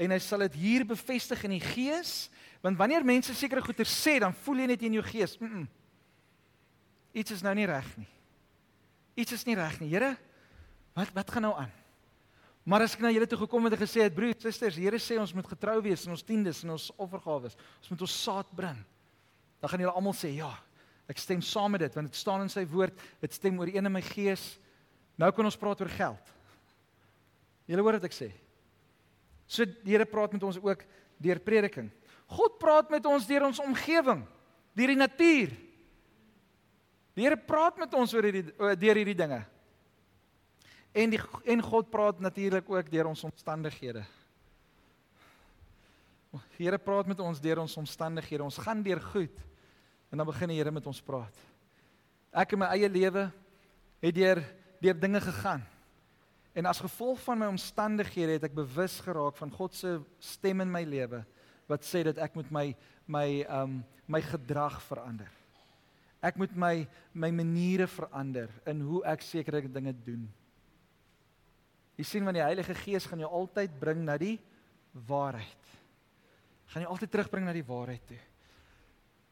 en hy sal dit hier bevestig in die gees, want wanneer mense sekere goeie sê, dan voel jy net in jou gees, mm -mm. iets is nou nie reg nie. Iets is nie reg nie. Here, wat wat gaan nou aan? Maar as ek na julle toe gekom het en gesê het, broers, susters, Here sê ons moet getrou wees in ons tiendes en ons offergawe. Ons moet ons saad bring. Dan gaan julle almal sê, ja, Ek stem saam met dit want dit staan in sy woord, dit stem ooreen in my gees. Nou kan ons praat oor geld. Julle hoor wat ek sê. So die Here praat met ons ook deur prediking. God praat met ons deur ons omgewing, deur die natuur. Die Here praat met ons oor hierdie deur hierdie dinge. En die en God praat natuurlik ook deur ons omstandighede. Die Here praat met ons deur ons omstandighede. Ons gaan deur goed. En dan begin die Here met ons praat. Ek in my eie lewe het deur deur dinge gegaan. En as gevolg van my omstandighede het ek bewus geraak van God se stem in my lewe wat sê dat ek moet my my um my gedrag verander. Ek moet my my maniere verander in hoe ek sekere dinge doen. Jy sien wanneer die Heilige Gees gaan jou altyd bring na die waarheid. Gaan jou altyd terugbring na die waarheid toe.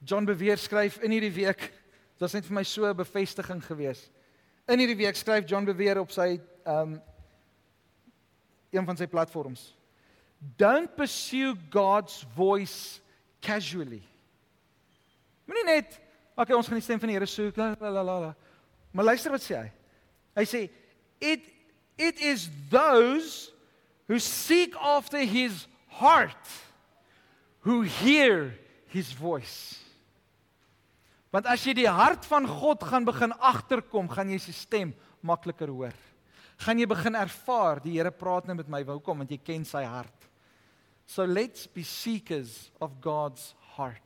John Beweer skryf in hierdie week, dit was net vir my so 'n bevestiging gewees. In hierdie week skryf John Beweer op sy um een van sy platforms. Don't pursue God's voice casually. Moenie net, okay, ons gaan die stem van die Here soek, la la la la. Maar luister wat sê hy. Hy sê it it is those who seek after his heart who hear his voice. Want as jy die hart van God gaan begin agterkom, gaan jy sy stem makliker hoor. Gaan jy begin ervaar die Here praat nou met my. Hoekom? Want jy ken sy hart. So let's be seekers of God's heart.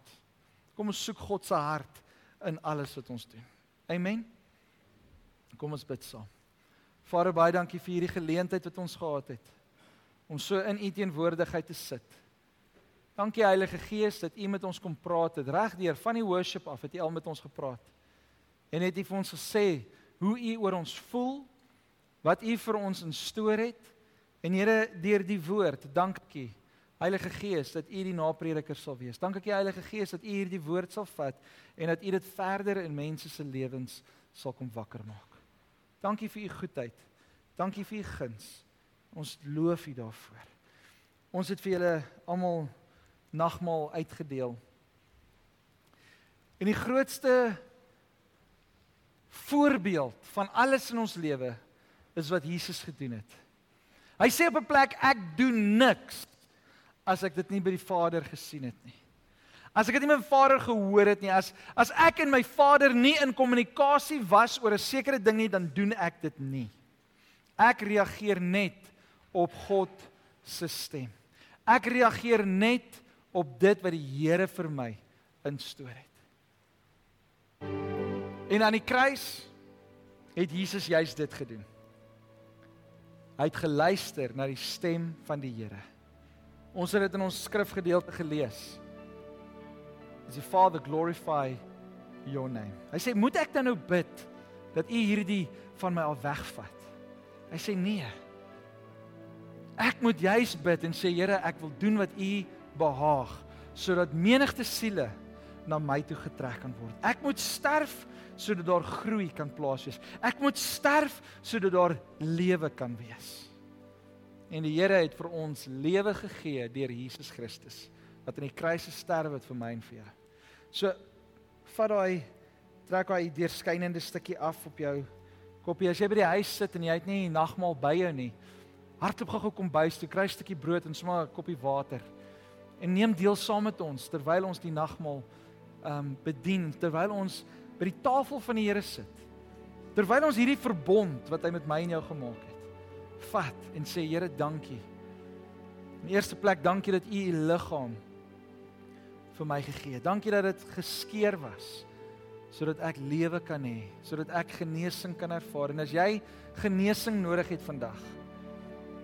Kom ons soek God se hart in alles wat ons doen. Amen. Kom ons bid saam. Vader, baie dankie vir hierdie geleentheid wat ons gehad het om so in U teenwoordigheid te sit. Dankie Heilige Gees dat U met ons kom praat het. Regdeur van die worship af het U al met ons gepraat. En het U vir ons gesê hoe U oor ons voel, wat U vir ons instoor het. En Here, deur die woord, dankie Heilige Gees dat U die naprediker sal wees. Dankie Heilige Gees dat U hierdie woord sal vat en dat U dit verder in mense se lewens sal kom wakker maak. Dankie vir U goedheid. Dankie vir U guns. Ons loof U daarvoor. Ons het vir julle almal nagmaal uitgedeel. En die grootste voorbeeld van alles in ons lewe is wat Jesus gedoen het. Hy sê op 'n plek ek doen niks as ek dit nie by die Vader gesien het nie. As ek dit nie met my Vader gehoor het nie, as as ek en my Vader nie in kommunikasie was oor 'n sekere ding nie, dan doen ek dit nie. Ek reageer net op God se stem. Ek reageer net op dit wat die Here vir my instoor het. En aan die kruis het Jesus juis dit gedoen. Hy het geluister na die stem van die Here. Ons het dit in ons skrifgedeelte gelees. As the Father glorify your name. Hy sê, "Moet ek dan nou bid dat U hierdie van my al wegvat?" Hy sê, "Nee." Ek moet juis bid en sê, "Here, ek wil doen wat U behaag sodat menigte siele na my toe getrek kan word. Ek moet sterf sodat daar groei kan plaasvind. Ek moet sterf sodat daar lewe kan wees." En die Here het vir ons lewe gegee deur Jesus Christus wat aan die kruis gesterf het vir my en vir jou. So vat daai trek daai deurskynende stukkie af op jou koppie. As jy by die huis sit en jy het nie nagmaal by jou nie, hardloop gou-gou kom bys toe, kry 'n stukkie brood en sommer 'n koppie water. En neem deel saam met ons terwyl ons die nagmaal ehm um, bedien, terwyl ons by die tafel van die Here sit. Terwyl ons hierdie verbond wat hy met my en jou gemaak het vat en sê Here dankie. In eerste plek dankie dat U U liggaam vir my gegee het. Dankie dat dit geskeur was sodat ek lewe kan hê, sodat ek genesing kan ervaar. En as jy genesing nodig het vandag,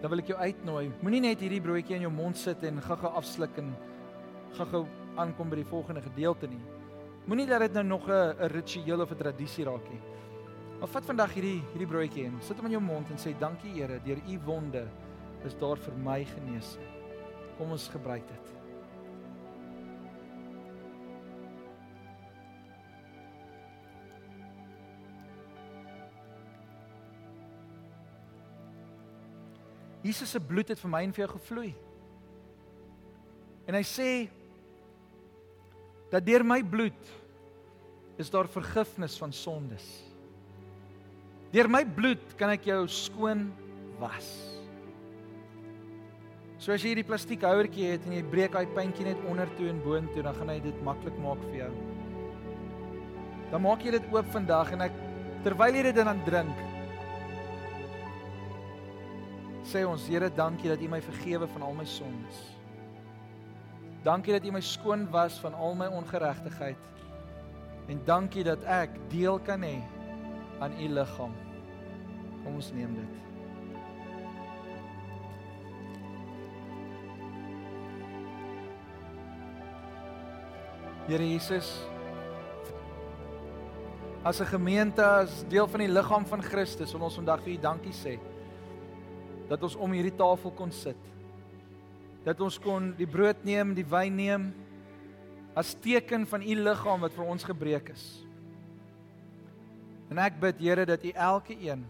dan wil ek jou uitnooi. Moenie net hierdie broodjie in jou mond sit en gaga afsluk en gaga aankom by die volgende gedeelte nie. Moenie dat dit nou nog 'n ritueel of 'n tradisie raak nie. Maar vat vandag hierdie hierdie broodjie en sit hom in jou mond en sê dankie Here, deur u wonde is daar vir my genesing. Kom ons gebruik dit. Jesus se bloed het vir my en vir jou gevloei. En hy sê dat deur my bloed is daar vergifnis van sondes. Deur my bloed kan ek jou skoon was. So as jy hierdie plastiek houertjie het en jy breek daai puntjie net onder toe en boontoe, dan gaan hy dit maklik maak vir jou. Dan maak jy dit oop vandag en ek terwyl jy dit dan drink, sê ons Here, dankie dat U my vergewe van al my sondes. Dankie dat U my skoon was van al my ongeregtigheid. En dankie dat ek deel kan hê aan U liggaam. Kom ons neem dit. Here Jesus As 'n gemeente as deel van die liggaam van Christus, wil ons vandag vir U dankie sê dat ons om hierdie tafel kon sit. Dat ons kon die brood neem, die wyn neem as teken van U liggaam wat vir ons gebreek is. En ek bid Here dat U elke een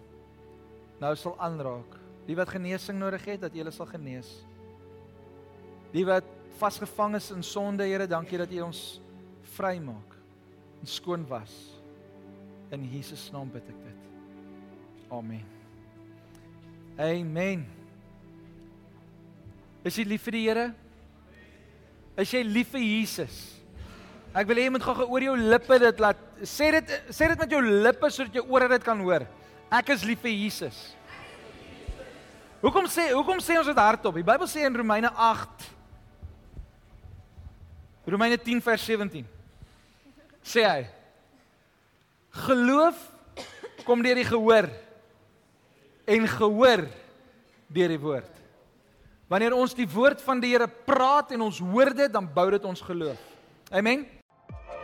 nou sal aanraak. Die wat genesing nodig het, dat jy hulle sal genees. Die wat vasgevang is in sonde, Here, dankie dat U ons vrymaak en skoon was. In Jesus naam bid ek dit. Amen. Amen. Is jy lief vir die Here? Is jy lief vir Jesus? Ek wil hê jy moet gou-gou oor jou lippe dit laat sê dit sê dit met jou lippe sodat jou ore dit kan hoor. Ek is lief vir Jesus. Hoekom sê hoekom sê ons dit hardop? Die Bybel sê in Romeine 8 Romeine 10 vers 17 sê hy Geloof kom deur die gehoor en gehoor deur die woord. Wanneer ons die woord van die Here praat en ons hoor dit, dan bou dit ons geloof. Amen.